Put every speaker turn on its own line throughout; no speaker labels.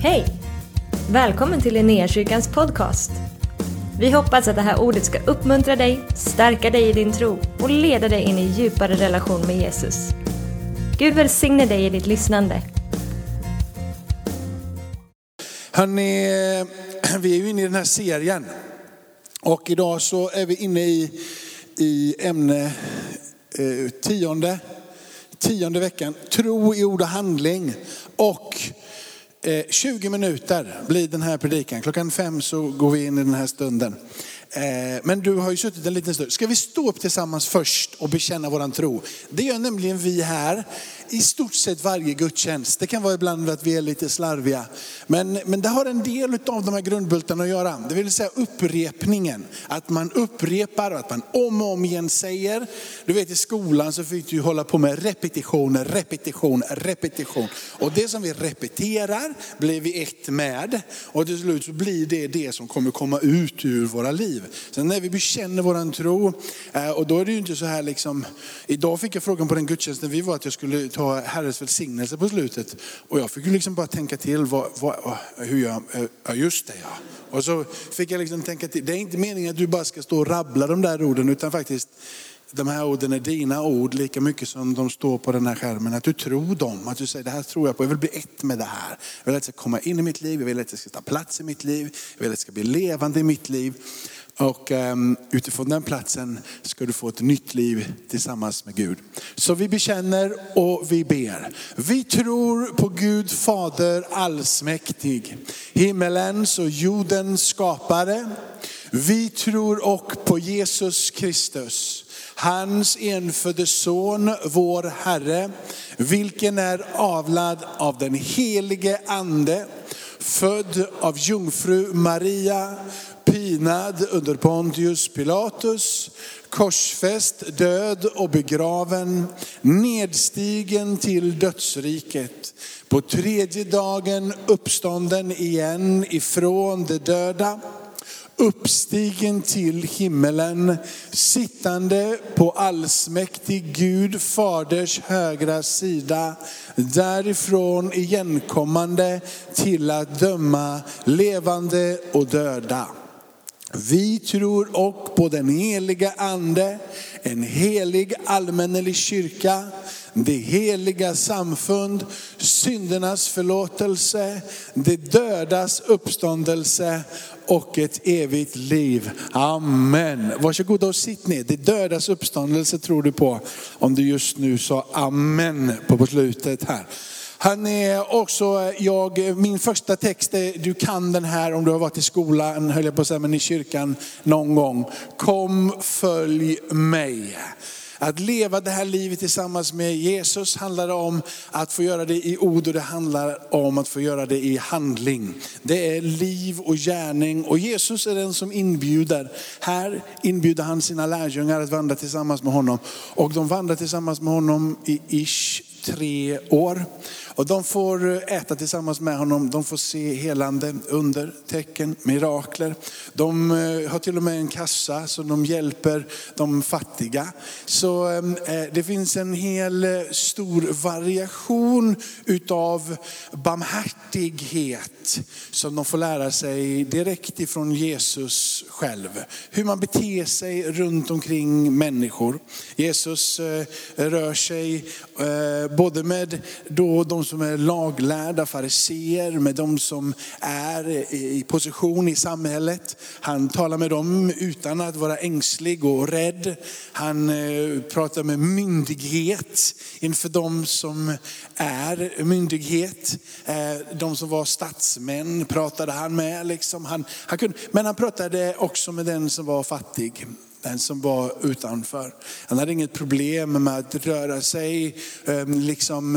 Hej! Välkommen till Linnéakyrkans podcast. Vi hoppas att det här ordet ska uppmuntra dig, stärka dig i din tro och leda dig in i djupare relation med Jesus. Gud välsigne dig i ditt lyssnande.
Hörrni, vi är ju inne i den här serien. Och idag så är vi inne i, i ämne eh, tionde, tionde veckan. Tro i ord och handling. Och Eh, 20 minuter blir den här predikan. Klockan fem så går vi in i den här stunden. Eh, men du har ju suttit en liten stund. Ska vi stå upp tillsammans först och bekänna våran tro? Det gör nämligen vi här i stort sett varje gudstjänst. Det kan vara ibland att vi är lite slarviga. Men, men det har en del av de här grundbultarna att göra. Det vill säga upprepningen. Att man upprepar och att man om och om igen säger. Du vet i skolan så fick du hålla på med repetition, repetition, repetition. Och det som vi repeterar blir vi ett med. Och till slut så blir det det som kommer komma ut ur våra liv. Sen när vi bekänner våran tro, eh, och då är det ju inte så här liksom, idag fick jag frågan på den gudstjänsten vi var att jag skulle ta Herrens välsignelse på slutet. Och jag fick ju liksom bara tänka till, vad, vad, hur jag, eh, ja just det ja. Och så fick jag liksom tänka till, det är inte meningen att du bara ska stå och rabbla de där orden, utan faktiskt de här orden är dina ord lika mycket som de står på den här skärmen. Att du tror dem, att du säger det här tror jag på, jag vill bli ett med det här. Jag vill att det ska komma in i mitt liv, jag vill att det ska ta plats i mitt liv, jag vill att det ska bli levande i mitt liv. Och um, utifrån den platsen ska du få ett nytt liv tillsammans med Gud. Så vi bekänner och vi ber. Vi tror på Gud Fader allsmäktig, himmelens och jordens skapare. Vi tror och på Jesus Kristus, hans enfödde son, vår Herre, vilken är avlad av den helige ande, född av jungfru Maria, pinad under Pontius Pilatus, korsfäst, död och begraven, nedstigen till dödsriket. På tredje dagen uppstånden igen ifrån de döda, uppstigen till himmelen, sittande på allsmäktig Gud faders högra sida, därifrån igenkommande till att döma levande och döda. Vi tror och på den heliga ande, en helig allmännelig kyrka, det heliga samfund, syndernas förlåtelse, det dödas uppståndelse och ett evigt liv. Amen. Varsågoda och sitt ner. Det dödas uppståndelse tror du på om du just nu sa amen på slutet här. Han är också, eh, jag, min första text, är, du kan den här om du har varit i skolan, höll jag på att säga, men i kyrkan någon gång. Kom, följ mig. Att leva det här livet tillsammans med Jesus handlar om att få göra det i ord och det handlar om att få göra det i handling. Det är liv och gärning och Jesus är den som inbjuder. Här inbjuder han sina lärjungar att vandra tillsammans med honom. Och de vandrar tillsammans med honom i ish tre år. Och de får äta tillsammans med honom, de får se helande, under, tecken, mirakler. De eh, har till och med en kassa så de hjälper de fattiga. Så eh, eh, det finns en hel stor variation utav barmhärtighet som de får lära sig direkt ifrån Jesus själv. Hur man beter sig runt omkring människor. Jesus rör sig både med då de som är laglärda fariseer, med de som är i position i samhället. Han talar med dem utan att vara ängslig och rädd. Han eh, pratar med myndighet inför de som är myndighet. Eh, de som var statsmän pratade han med. Liksom. Han, han kunde, men han pratade också med den som var fattig den som var utanför. Han hade inget problem med att röra sig ehm, liksom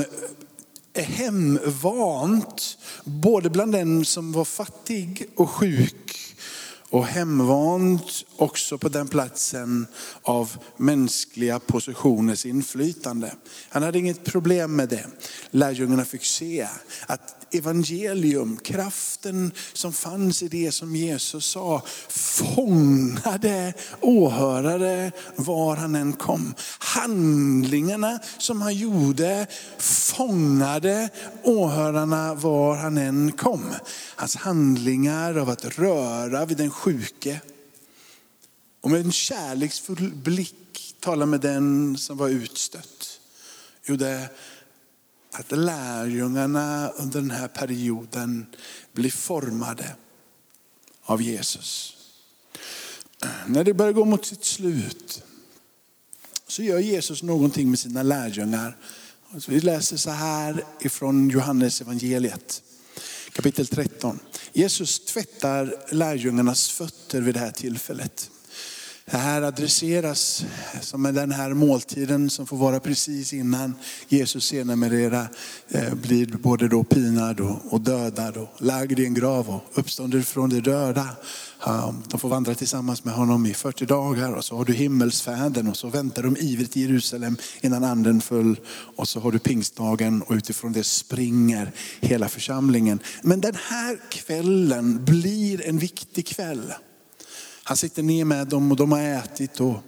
eh, hemvant, både bland den som var fattig och sjuk och hemvant också på den platsen av mänskliga positioners inflytande. Han hade inget problem med det. Lärjungarna fick se att evangelium, kraften som fanns i det som Jesus sa, fångade åhörare var han än kom. Handlingarna som han gjorde fångade åhörarna var han än kom. Hans handlingar av att röra vid den sjuke och med en kärleksfull blick tala med den som var utstött. Jo, det att lärjungarna under den här perioden blir formade av Jesus. När det börjar gå mot sitt slut så gör Jesus någonting med sina lärjungar. Vi läser så här ifrån Johannes evangeliet kapitel 13. Jesus tvättar lärjungarnas fötter vid det här tillfället. Det här adresseras som den här måltiden som får vara precis innan Jesus senare eh, blir både då pinad och dödad och lagd i en grav och uppstånden från de döda. De får vandra tillsammans med honom i 40 dagar och så har du himmelsfärden och så väntar de ivrigt i Jerusalem innan anden föll. Och så har du pingstdagen och utifrån det springer hela församlingen. Men den här kvällen blir en viktig kväll. Han sitter ner med dem och de har ätit. Och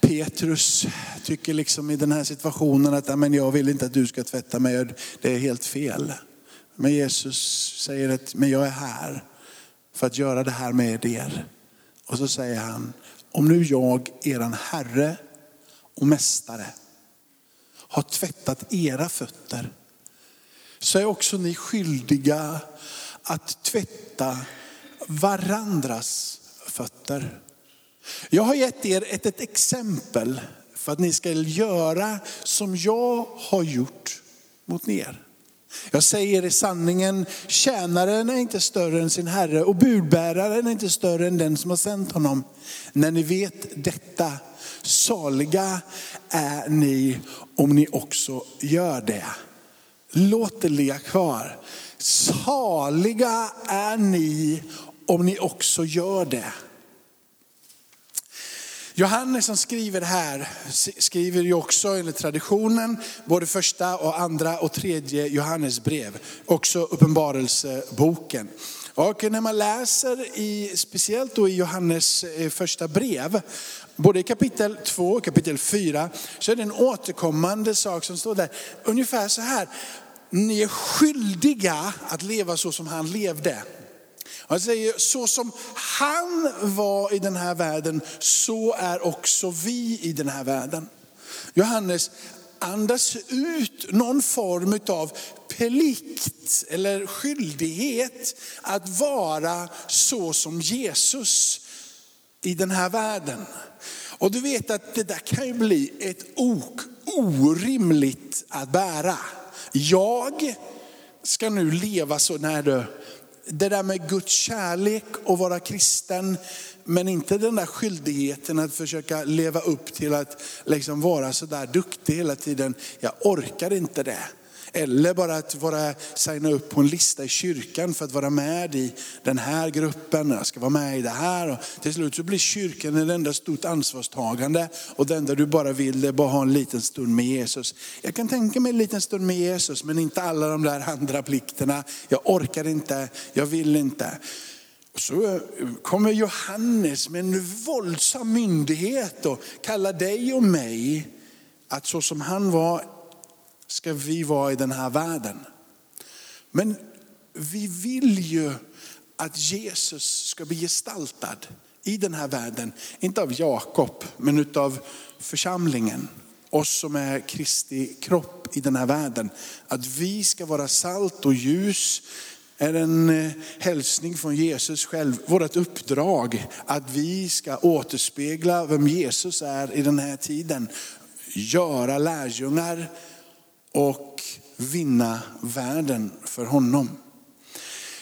Petrus tycker liksom i den här situationen att men jag vill inte att du ska tvätta mig, det är helt fel. Men Jesus säger att men jag är här för att göra det här med er. Och så säger han, om nu jag, eran Herre och Mästare, har tvättat era fötter, så är också ni skyldiga att tvätta varandras fötter. Jag har gett er ett, ett exempel för att ni ska göra som jag har gjort mot er. Jag säger i sanningen, tjänaren är inte större än sin herre och budbäraren är inte större än den som har sänt honom. När ni vet detta, saliga är ni om ni också gör det. Låt det ligga kvar. Saliga är ni om ni också gör det. Johannes som skriver här, skriver ju också enligt traditionen, både första och andra och tredje Johannesbrev. Också uppenbarelseboken. Och när man läser i, speciellt då i Johannes eh, första brev, både i kapitel 2 och kapitel 4, så är det en återkommande sak som står där. Ungefär så här, ni är skyldiga att leva så som han levde. Han säger, så som han var i den här världen, så är också vi i den här världen. Johannes andas ut någon form av plikt eller skyldighet att vara så som Jesus i den här världen. Och du vet att det där kan ju bli ett ok orimligt att bära. Jag ska nu leva så när du det där med Guds kärlek och vara kristen, men inte den där skyldigheten att försöka leva upp till att liksom vara så där duktig hela tiden. Jag orkar inte det. Eller bara att vara, signa upp på en lista i kyrkan för att vara med i den här gruppen. Jag ska vara med i det här. Och till slut så blir kyrkan ett enda stort ansvarstagande. Och det enda du bara vill är bara ha en liten stund med Jesus. Jag kan tänka mig en liten stund med Jesus men inte alla de där andra plikterna. Jag orkar inte, jag vill inte. Så kommer Johannes med en våldsam myndighet och kallar dig och mig att så som han var ska vi vara i den här världen. Men vi vill ju att Jesus ska bli gestaltad i den här världen. Inte av Jakob, men av församlingen. Oss som är Kristi kropp i den här världen. Att vi ska vara salt och ljus är en eh, hälsning från Jesus själv. Vårt uppdrag att vi ska återspegla vem Jesus är i den här tiden. Göra lärjungar och vinna världen för honom.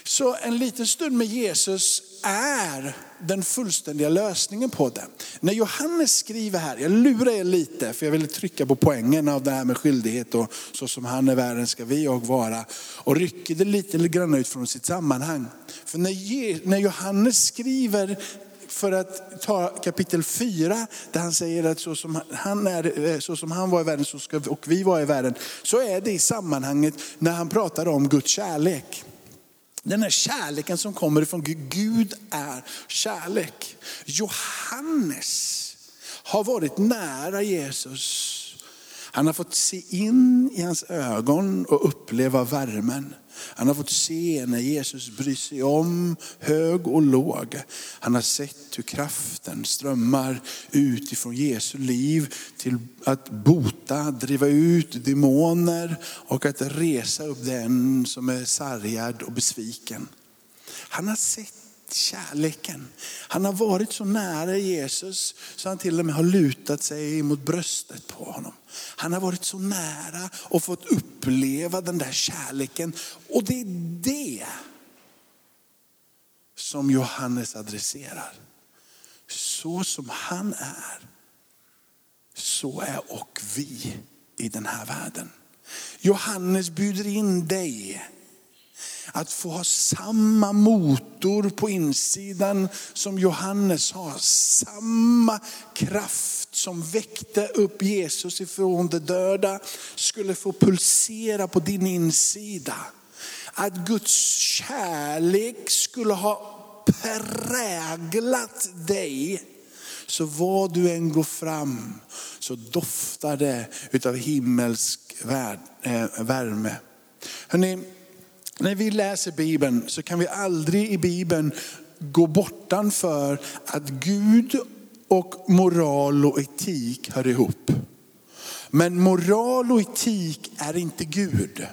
Så en liten stund med Jesus är den fullständiga lösningen på det. När Johannes skriver här, jag lurar er lite för jag vill trycka på poängen av det här med skyldighet och så som han är världen ska vi och vara. Och rycker det lite grann ut från sitt sammanhang. För när Johannes skriver för att ta kapitel 4, där han säger att så som han, är, eh, så som han var i världen så ska och vi vara i världen. Så är det i sammanhanget när han pratar om Guds kärlek. Den här kärleken som kommer ifrån Gud, Gud är kärlek. Johannes har varit nära Jesus. Han har fått se in i hans ögon och uppleva värmen. Han har fått se när Jesus bryr sig om hög och låg. Han har sett hur kraften strömmar ut ifrån Jesu liv till att bota, driva ut demoner och att resa upp den som är sargad och besviken. Han har sett kärleken. Han har varit så nära Jesus så han till och med har lutat sig mot bröstet på honom. Han har varit så nära och fått uppleva den där kärleken. Och det är det som Johannes adresserar. Så som han är, så är och vi i den här världen. Johannes bjuder in dig att få ha samma motor på insidan som Johannes har. Samma kraft som väckte upp Jesus ifrån de döda skulle få pulsera på din insida. Att Guds kärlek skulle ha präglat dig. Så vad du än går fram så doftar det utav himmelsk eh, värme. Hörrni, när vi läser Bibeln så kan vi aldrig i Bibeln gå bortanför att Gud och moral och etik hör ihop. Men moral och etik är inte Gud.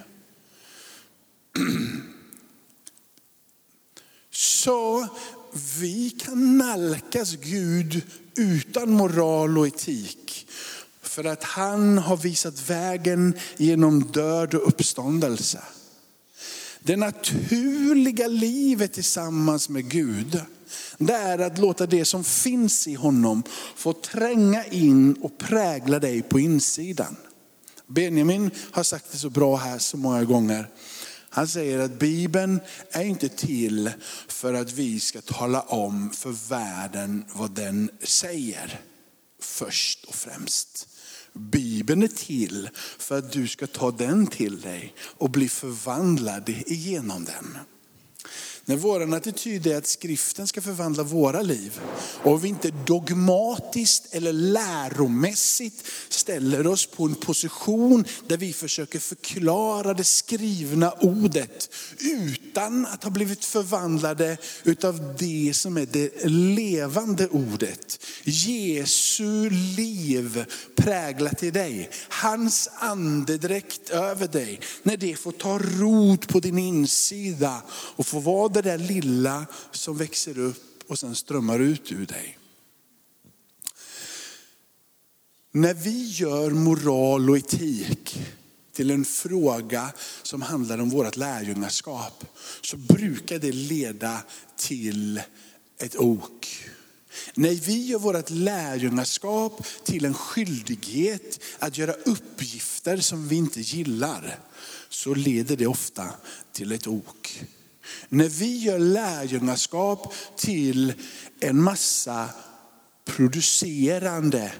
Så vi kan nalkas Gud utan moral och etik. För att han har visat vägen genom död och uppståndelse. Det naturliga livet tillsammans med Gud, det är att låta det som finns i honom få tränga in och prägla dig på insidan. Benjamin har sagt det så bra här så många gånger. Han säger att Bibeln är inte till för att vi ska tala om för världen vad den säger först och främst. Bibeln är till för att du ska ta den till dig och bli förvandlad igenom den. När vår attityd är att skriften ska förvandla våra liv och vi inte dogmatiskt eller läromässigt ställer oss på en position där vi försöker förklara det skrivna ordet utan att ha blivit förvandlade utav det som är det levande ordet. Jesu liv präglat i dig. Hans andedräkt över dig. När det får ta rot på din insida och få vara det där lilla som växer upp och sen strömmar ut ur dig. När vi gör moral och etik till en fråga som handlar om vårt lärjungaskap så brukar det leda till ett ok. När vi gör vårt lärjungaskap till en skyldighet att göra uppgifter som vi inte gillar så leder det ofta till ett ok. När vi gör lärjungaskap till en massa producerande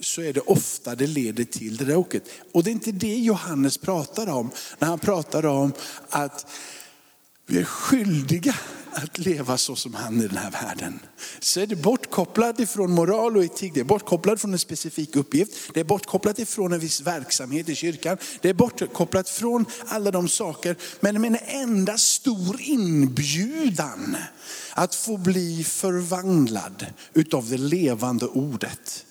så är det ofta det leder till det där åket. Och det är inte det Johannes pratar om när han pratar om att vi är skyldiga att leva så som han i den här världen. Så är det bortkopplat ifrån moral och etik, det är bortkopplat från en specifik uppgift, det är bortkopplat ifrån en viss verksamhet i kyrkan, det är bortkopplat från alla de saker, men med en enda stor inbjudan att få bli förvandlad utav det levande ordet.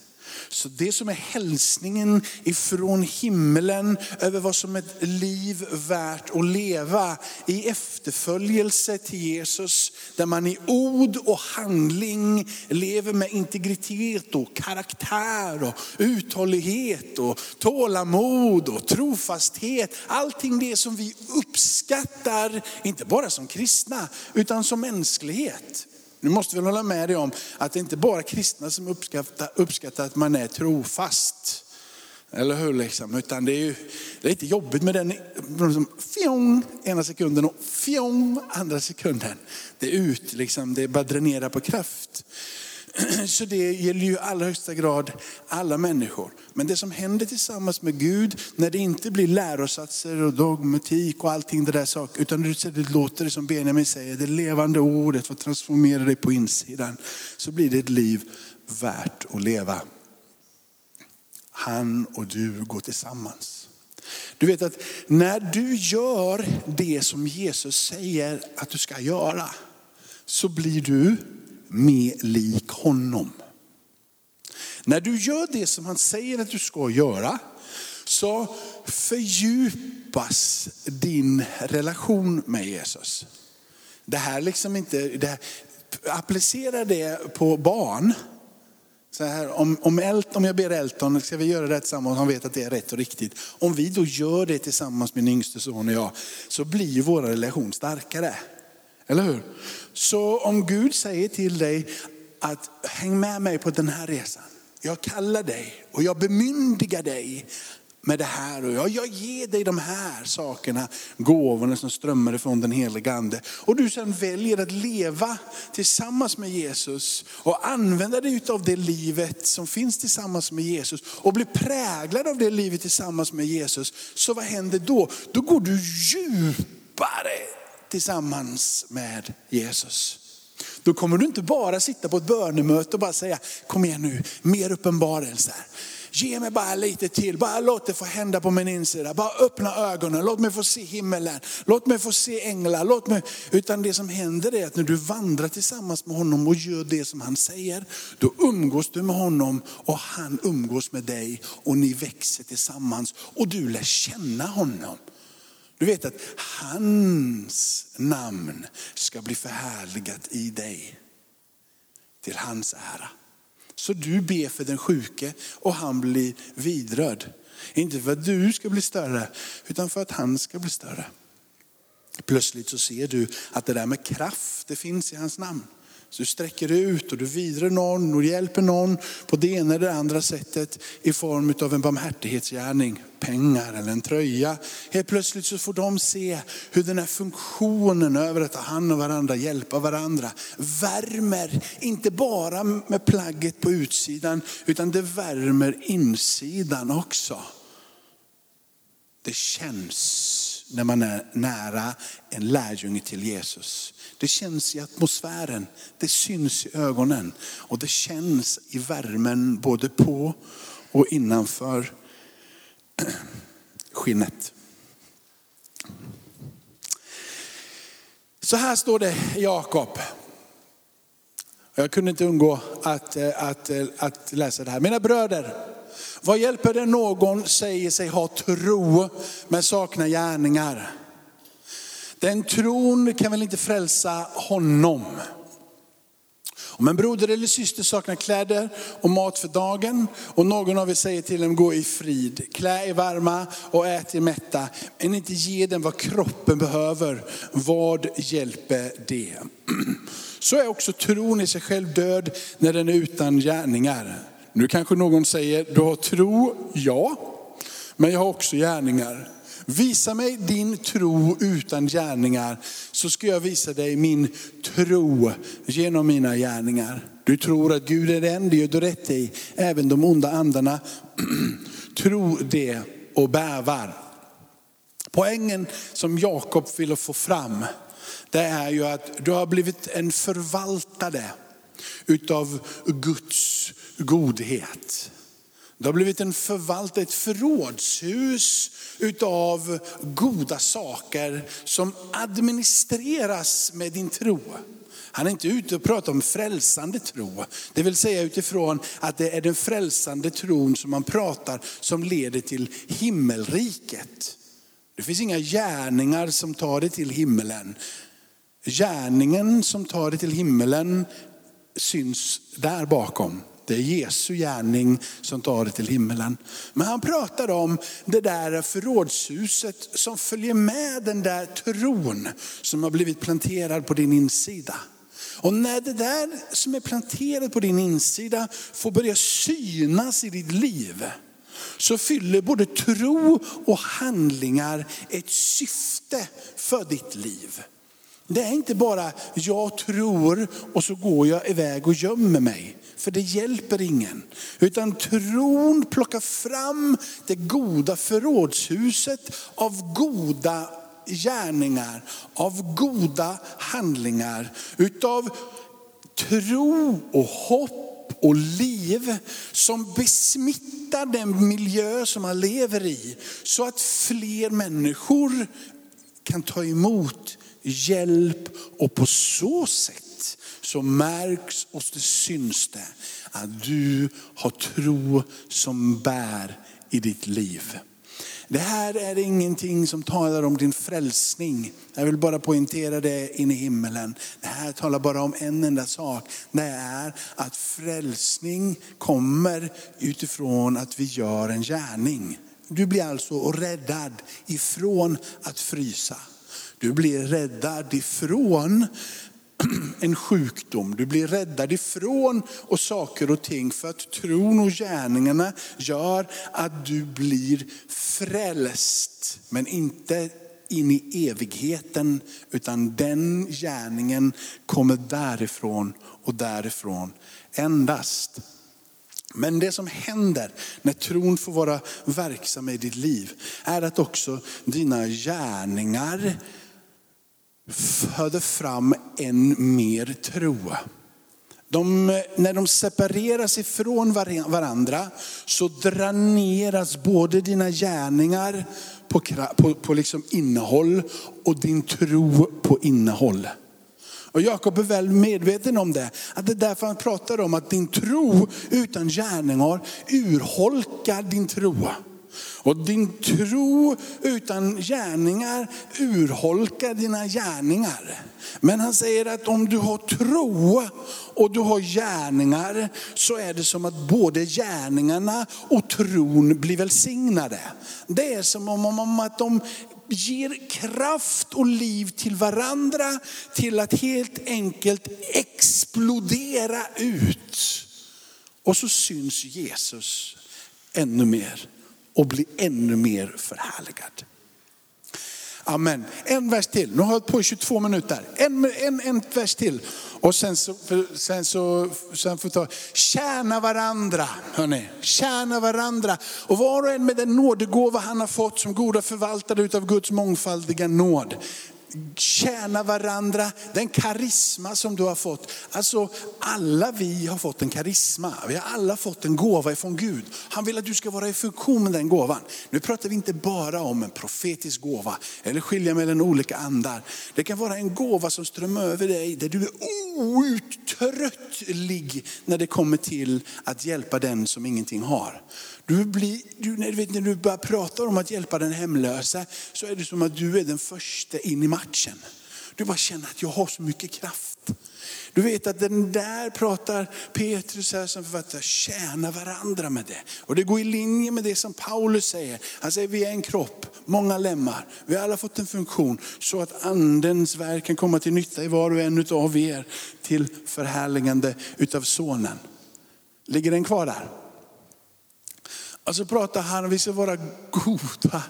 Så det som är hälsningen ifrån himlen över vad som är ett liv värt att leva i efterföljelse till Jesus. Där man i ord och handling lever med integritet och karaktär och uthållighet och tålamod och trofasthet. Allting det som vi uppskattar, inte bara som kristna, utan som mänsklighet. Du måste väl hålla med dig om att det inte bara är kristna som uppskattar, uppskattar att man är trofast. Eller hur? Liksom? Utan det är ju det är lite jobbigt med den liksom, fjong ena sekunden och fjong andra sekunden. Det är ut, liksom, det bara dränerar på kraft. Så det gäller ju i allra högsta grad alla människor. Men det som händer tillsammans med Gud, när det inte blir lärosatser och dogmatik och allting det där saker, utan det låter det som Benjamin säger, det levande ordet får transformera dig på insidan. Så blir det ett liv värt att leva. Han och du går tillsammans. Du vet att när du gör det som Jesus säger att du ska göra, så blir du mer lik honom. När du gör det som han säger att du ska göra, så fördjupas din relation med Jesus. Det här liksom inte, det här, applicera det på barn. Så här, om, om, Elt, om jag ber Elton, ska vi göra det tillsammans, han vet att det är rätt och riktigt. Om vi då gör det tillsammans, min yngste son och jag, så blir vår relation starkare. Eller hur? Så om Gud säger till dig att häng med mig på den här resan. Jag kallar dig och jag bemyndigar dig med det här och jag, jag ger dig de här sakerna, gåvorna som strömmar ifrån den helige ande. Och du sen väljer att leva tillsammans med Jesus och använda dig av det livet som finns tillsammans med Jesus och bli präglad av det livet tillsammans med Jesus. Så vad händer då? Då går du djupare tillsammans med Jesus. Då kommer du inte bara sitta på ett bönemöte och bara säga, kom igen nu, mer uppenbarelser. Ge mig bara lite till, bara låt det få hända på min insida. Bara öppna ögonen, låt mig få se himmelen, låt mig få se änglar. Låt mig... Utan det som händer är att när du vandrar tillsammans med honom och gör det som han säger, då umgås du med honom och han umgås med dig och ni växer tillsammans och du lär känna honom. Du vet att hans namn ska bli förhärligat i dig. Till hans ära. Så du ber för den sjuke och han blir vidrörd. Inte för att du ska bli större, utan för att han ska bli större. Plötsligt så ser du att det där med kraft, det finns i hans namn. Så du sträcker ut och du vidrar någon och hjälper någon på det ena eller det andra sättet i form av en barmhärtighetsgärning, pengar eller en tröja. Helt plötsligt så får de se hur den här funktionen över att ta hand om varandra, hjälpa varandra, värmer, inte bara med plagget på utsidan, utan det värmer insidan också. Det känns när man är nära en lärjunge till Jesus. Det känns i atmosfären, det syns i ögonen och det känns i värmen både på och innanför skinnet. Så här står det Jakob. Jag kunde inte undgå att, eh, att, eh, att läsa det här. Mina bröder, vad hjälper det någon säger sig ha tro men saknar gärningar? Den tron kan väl inte frälsa honom. Om en broder eller syster saknar kläder och mat för dagen och någon av er säger till dem gå i frid, klä er varma och ät er mätta, men inte ge dem vad kroppen behöver, vad hjälper det? Så är också tron i sig själv död när den är utan gärningar. Nu kanske någon säger, du har tro, ja, men jag har också gärningar. Visa mig din tro utan gärningar så ska jag visa dig min tro genom mina gärningar. Du tror att Gud är den, det gör du rätt i. Även de onda andarna tror det och bävar. Poängen som Jakob ville få fram, det är ju att du har blivit en förvaltare utav Guds godhet. Det har blivit en förvalt, ett förrådshus utav goda saker som administreras med din tro. Han är inte ute och pratar om frälsande tro. Det vill säga utifrån att det är den frälsande tron som man pratar som leder till himmelriket. Det finns inga gärningar som tar dig till himmelen. Gärningen som tar dig till himmelen syns där bakom. Det är Jesu gärning som tar det till himmelen. Men han pratar om det där förrådshuset som följer med den där tron som har blivit planterad på din insida. Och när det där som är planterat på din insida får börja synas i ditt liv, så fyller både tro och handlingar ett syfte för ditt liv. Det är inte bara jag tror och så går jag iväg och gömmer mig. För det hjälper ingen. Utan tron plockar fram det goda förrådshuset av goda gärningar, av goda handlingar, utav tro och hopp och liv som besmittar den miljö som man lever i. Så att fler människor kan ta emot hjälp och på så sätt så märks och det syns det att du har tro som bär i ditt liv. Det här är ingenting som talar om din frälsning. Jag vill bara poängtera det in i himmelen. Det här talar bara om en enda sak. Det är att frälsning kommer utifrån att vi gör en gärning. Du blir alltså räddad ifrån att frysa. Du blir räddad ifrån en sjukdom. Du blir räddad ifrån och saker och ting för att tron och gärningarna gör att du blir frälst. Men inte in i evigheten utan den gärningen kommer därifrån och därifrån endast. Men det som händer när tron får vara verksam i ditt liv är att också dina gärningar föder fram än mer tro. De, när de separeras ifrån varandra så dräneras både dina gärningar på, på, på liksom innehåll och din tro på innehåll. Och Jakob är väl medveten om det. Att det är därför han pratar om att din tro utan gärningar urholkar din tro. Och din tro utan gärningar urholkar dina gärningar. Men han säger att om du har tro och du har gärningar så är det som att både gärningarna och tron blir välsignade. Det är som om att de ger kraft och liv till varandra till att helt enkelt explodera ut. Och så syns Jesus ännu mer och bli ännu mer förhärligad. Amen. En vers till. Nu har jag hållit på i 22 minuter. En, en, en vers till. Och sen så, sen så sen får vi ta, tjäna varandra. Hörrni. Tjäna varandra. Och var och en med den nådegåva han har fått som goda förvaltare av Guds mångfaldiga nåd tjäna varandra, den karisma som du har fått. Alltså alla vi har fått en karisma. Vi har alla fått en gåva ifrån Gud. Han vill att du ska vara i funktion med den gåvan. Nu pratar vi inte bara om en profetisk gåva eller skilja mellan olika andar. Det kan vara en gåva som strömmar över dig där du är outtröttlig när det kommer till att hjälpa den som ingenting har. Du blir, du, när, du, när du börjar prata om att hjälpa den hemlösa så är det som att du är den första in i matchen. Du bara känner att jag har så mycket kraft. Du vet att den där pratar Petrus här som författare, tjäna varandra med det. Och det går i linje med det som Paulus säger. Han säger vi är en kropp, många lemmar. Vi har alla fått en funktion så att andens verk kan komma till nytta i var och en av er till förhärligande utav sonen. Ligger den kvar där? Alltså, och så pratar han om att vi ska vara goda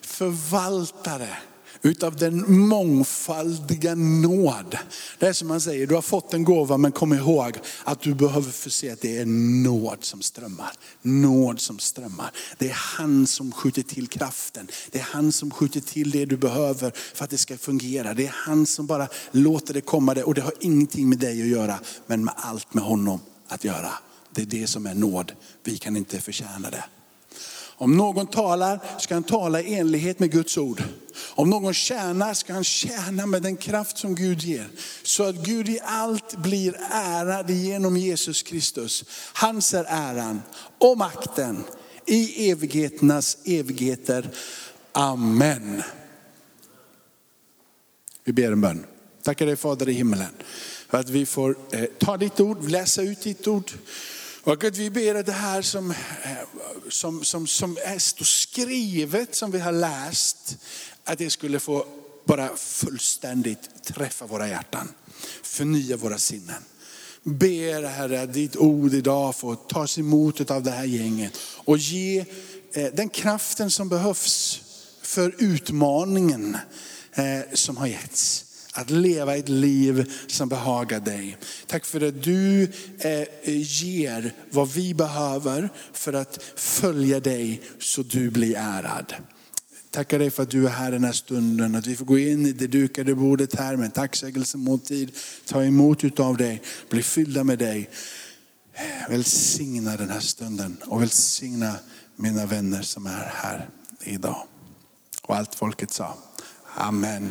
förvaltare utav den mångfaldiga nåd. Det är som man säger, du har fått en gåva men kom ihåg att du behöver förse att det är nåd som strömmar. Nåd som strömmar. Det är han som skjuter till kraften. Det är han som skjuter till det du behöver för att det ska fungera. Det är han som bara låter det komma det och det har ingenting med dig att göra men med allt med honom att göra. Det är det som är nåd. Vi kan inte förtjäna det. Om någon talar ska han tala i enlighet med Guds ord. Om någon tjänar ska han tjäna med den kraft som Gud ger. Så att Gud i allt blir ärad genom Jesus Kristus. Hans är äran och makten i evigheternas evigheter. Amen. Vi ber en bön. Tackar dig Fader i himmelen för att vi får eh, ta ditt ord, läsa ut ditt ord. Och Gud, vi ber att det här som, eh, som, som, som är skrivet, som vi har läst, att det skulle få bara fullständigt träffa våra hjärtan. Förnya våra sinnen. Ber Herre att ditt ord idag får tas emot av det här gänget och ge eh, den kraften som behövs för utmaningen eh, som har getts. Att leva ett liv som behagar dig. Tack för att du eh, ger vad vi behöver för att följa dig så du blir ärad. Tackar dig för att du är här den här stunden, att vi får gå in i det dukade bordet här med en tacksägelsemåltid. Ta emot utav dig, bli fyllda med dig. Välsigna den här stunden och välsigna mina vänner som är här idag. Och allt folket sa. Amen.